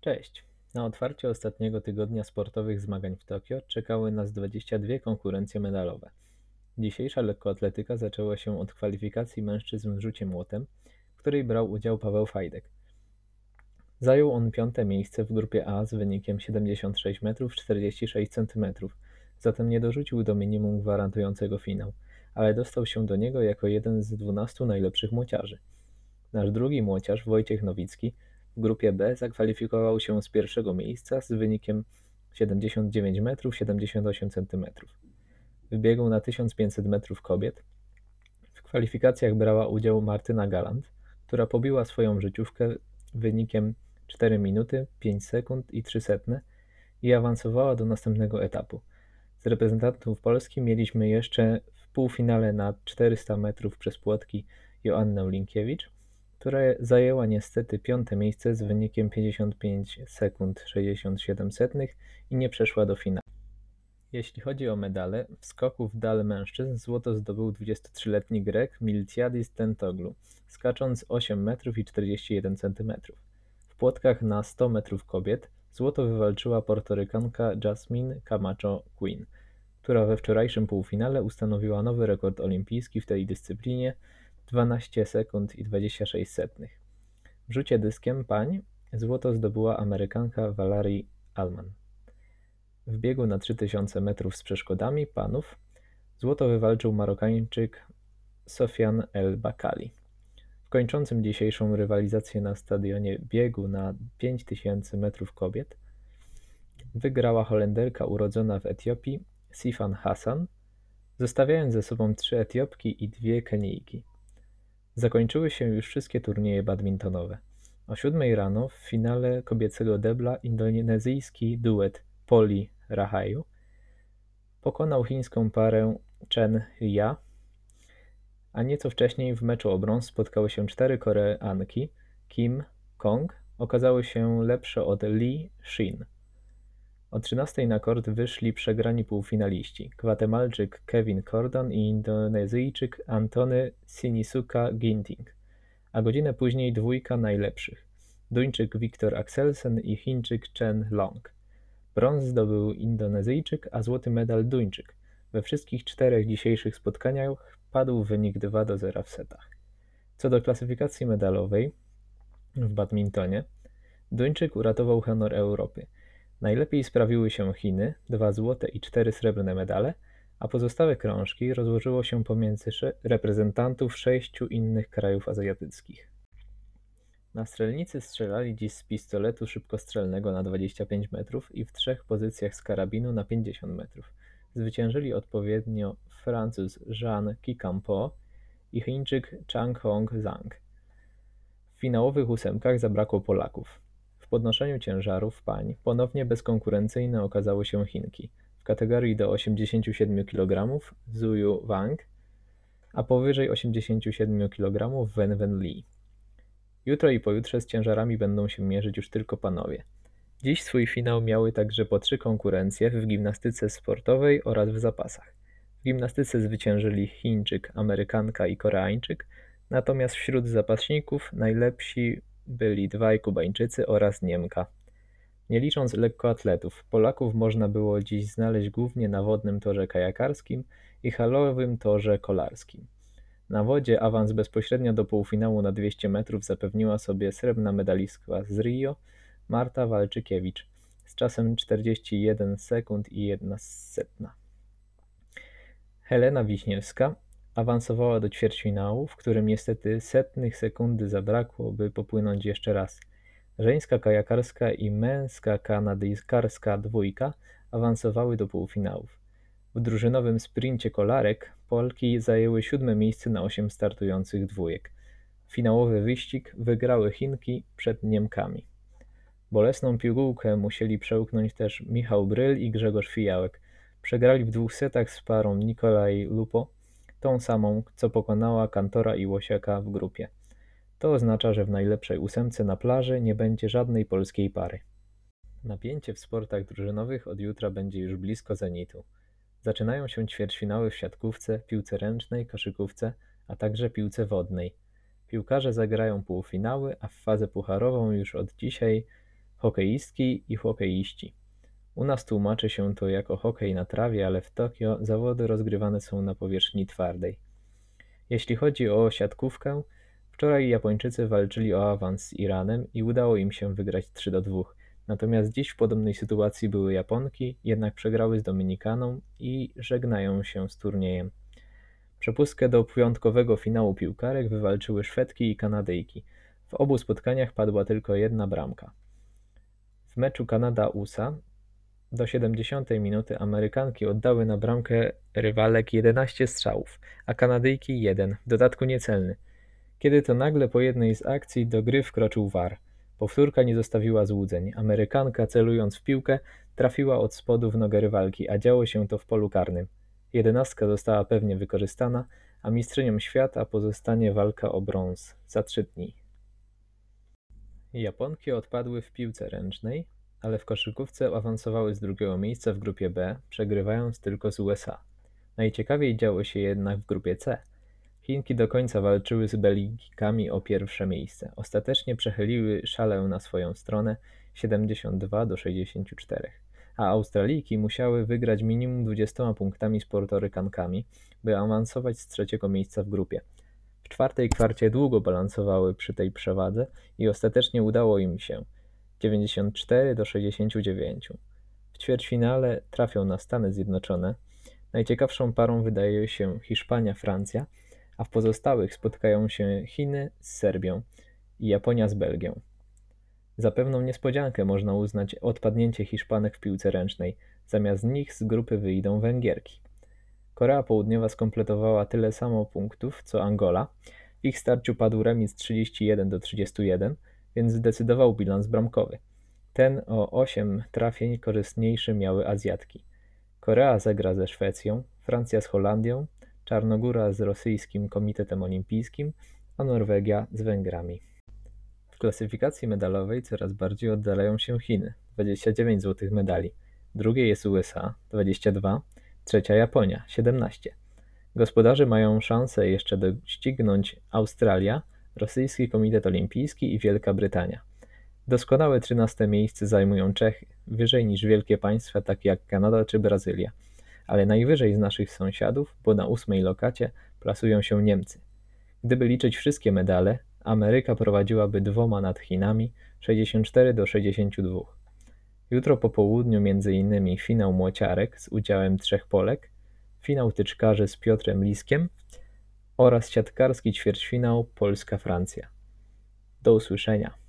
Cześć! Na otwarcie ostatniego tygodnia sportowych zmagań w Tokio czekały nas 22 konkurencje medalowe. Dzisiejsza lekkoatletyka zaczęła się od kwalifikacji mężczyzn w rzucie młotem, w której brał udział Paweł Fajdek. Zajął on piąte miejsce w grupie A z wynikiem 76 metrów 46 cm, zatem nie dorzucił do minimum gwarantującego finał, ale dostał się do niego jako jeden z 12 najlepszych młociarzy. Nasz drugi młociarz, Wojciech Nowicki, w grupie B zakwalifikował się z pierwszego miejsca z wynikiem 79 metrów 78 cm. W biegu na 1500 metrów kobiet w kwalifikacjach brała udział Martyna Galant, która pobiła swoją życiówkę wynikiem 4 minuty 5 sekund i 3 setne i awansowała do następnego etapu. Z reprezentantów Polski mieliśmy jeszcze w półfinale na 400 metrów przez płotki Joannę Linkiewicz, która zajęła niestety piąte miejsce z wynikiem 55 sekund 67 setnych i nie przeszła do finału. Jeśli chodzi o medale, w skoku w dal mężczyzn złoto zdobył 23-letni Grek Miltiadis Tentoglu, skacząc 8 metrów i 41 centymetrów. W płotkach na 100 metrów kobiet złoto wywalczyła portorykanka Jasmine Camacho Quinn, która we wczorajszym półfinale ustanowiła nowy rekord olimpijski w tej dyscyplinie 12 sekund i 26 setnych. W rzucie dyskiem pań złoto zdobyła Amerykanka Valerie Allman. W biegu na 3000 metrów z przeszkodami panów złoto wywalczył Marokańczyk Sofian El Bakali. W kończącym dzisiejszą rywalizację na stadionie biegu na 5000 metrów kobiet wygrała Holenderka urodzona w Etiopii Sifan Hassan, zostawiając ze sobą trzy Etiopki i dwie Kenijki. Zakończyły się już wszystkie turnieje badmintonowe. O siódmej rano w finale kobiecego debla indonezyjski duet Poli Rahaju pokonał chińską parę Chen Ria, a nieco wcześniej w meczu o brąz spotkały się cztery Koreanki. Kim Kong okazały się lepsze od Lee Shin. O 13 na kort wyszli przegrani półfinaliści: Gwatemalczyk Kevin Cordon i Indonezyjczyk Antony Sinisuka Ginting, a godzinę później dwójka najlepszych: Duńczyk Victor Axelsen i Chińczyk Chen Long. Brąz zdobył Indonezyjczyk, a złoty medal Duńczyk. We wszystkich czterech dzisiejszych spotkaniach padł wynik 2 do 0 w setach. Co do klasyfikacji medalowej w badmintonie, Duńczyk uratował honor Europy – Najlepiej sprawiły się Chiny, dwa złote i cztery srebrne medale, a pozostałe krążki rozłożyło się pomiędzy reprezentantów sześciu innych krajów azjatyckich. Na strzelnicy strzelali dziś z pistoletu szybkostrzelnego na 25 metrów i w trzech pozycjach z karabinu na 50 metrów. Zwyciężyli odpowiednio Francuz Jean Kikampo i Chińczyk Chang Hong Zhang. W finałowych ósemkach zabrakło Polaków. W podnoszeniu ciężarów pań ponownie bezkonkurencyjne okazały się Chinki w kategorii do 87 kg Zhuyu Wang, a powyżej 87 kg Wen Wen Li. Jutro i pojutrze z ciężarami będą się mierzyć już tylko panowie. Dziś swój finał miały także po trzy konkurencje w gimnastyce sportowej oraz w zapasach. W gimnastyce zwyciężyli Chińczyk, Amerykanka i Koreańczyk, natomiast wśród zapaśników najlepsi byli dwaj Kubańczycy oraz Niemka. Nie licząc lekkoatletów, Polaków można było dziś znaleźć głównie na wodnym torze kajakarskim i halowym torze kolarskim. Na wodzie awans bezpośrednio do półfinału na 200 metrów zapewniła sobie srebrna medalistka z Rio Marta Walczykiewicz z czasem 41 sekund i 1 setna. Helena Wiśniewska Awansowała do ćwierćfinału, w którym niestety setnych sekundy zabrakło, by popłynąć jeszcze raz. Żeńska kajakarska i męska kanadyjskarska dwójka awansowały do półfinałów. W drużynowym sprincie kolarek Polki zajęły siódme miejsce na osiem startujących dwójek. Finałowy wyścig wygrały Chinki przed Niemkami. Bolesną pigułkę musieli przełknąć też Michał Bryl i Grzegorz Fijałek. Przegrali w dwóch setach z parą Nikolaj Lupo tą samą, co pokonała Kantora i Łosiaka w grupie. To oznacza, że w najlepszej ósemce na plaży nie będzie żadnej polskiej pary. Napięcie w sportach drużynowych od jutra będzie już blisko zenitu. Zaczynają się ćwierćfinały w siatkówce, piłce ręcznej, koszykówce, a także piłce wodnej. Piłkarze zagrają półfinały, a w fazę pucharową już od dzisiaj hokeistki i hokeiści. U nas tłumaczy się to jako hokej na trawie, ale w Tokio zawody rozgrywane są na powierzchni twardej. Jeśli chodzi o siatkówkę, wczoraj Japończycy walczyli o awans z Iranem i udało im się wygrać 3 do 2. Natomiast dziś w podobnej sytuacji były Japonki, jednak przegrały z Dominikaną i żegnają się z turniejem. Przepustkę do piątkowego finału piłkarek wywalczyły Szwedki i Kanadyjki. W obu spotkaniach padła tylko jedna bramka. W meczu Kanada-USA do 70 minuty Amerykanki oddały na bramkę rywalek 11 strzałów, a Kanadyjki jeden, w dodatku niecelny. Kiedy to nagle po jednej z akcji do gry wkroczył war. Powtórka nie zostawiła złudzeń. Amerykanka celując w piłkę trafiła od spodu w nogę rywalki, a działo się to w polu karnym. Jedenastka została pewnie wykorzystana, a mistrzynią świata pozostanie walka o brąz za trzy dni. Japonki odpadły w piłce ręcznej, ale w koszykówce awansowały z drugiego miejsca w grupie B, przegrywając tylko z USA. Najciekawiej działo się jednak w grupie C. Chinki do końca walczyły z Belgikami o pierwsze miejsce. Ostatecznie przechyliły szalę na swoją stronę 72 do 64, a Australijki musiały wygrać minimum 20 punktami z Portorykankami, by awansować z trzeciego miejsca w grupie. W czwartej kwarcie długo balansowały przy tej przewadze i ostatecznie udało im się 94 do 69. W ćwierćfinale trafią na Stany Zjednoczone. Najciekawszą parą wydaje się Hiszpania-Francja, a w pozostałych spotkają się Chiny z Serbią i Japonia z Belgią. Za pewną niespodziankę można uznać odpadnięcie Hiszpanek w piłce ręcznej. Zamiast nich z grupy wyjdą Węgierki. Korea Południowa skompletowała tyle samo punktów co Angola. W ich starciu padł remis 31 do 31, więc zdecydował bilans bramkowy. Ten o 8 trafień korzystniejszy miały Azjatki. Korea zagra ze Szwecją, Francja z Holandią, Czarnogóra z rosyjskim Komitetem Olimpijskim, a Norwegia z Węgrami. W klasyfikacji medalowej coraz bardziej oddalają się Chiny 29 złotych medali, drugie jest USA 22, trzecia Japonia 17. Gospodarze mają szansę jeszcze doścignąć Australia, Rosyjski Komitet Olimpijski i Wielka Brytania. Doskonałe 13 miejsce zajmują Czechy, wyżej niż wielkie państwa takie jak Kanada czy Brazylia ale najwyżej z naszych sąsiadów, bo na ósmej lokacie, plasują się Niemcy. Gdyby liczyć wszystkie medale, Ameryka prowadziłaby dwoma nad Chinami 64 do 62. Jutro po południu między innymi finał młociarek z udziałem trzech Polek, finał tyczkarzy z Piotrem Liskiem oraz siatkarski ćwierćfinał Polska-Francja. Do usłyszenia.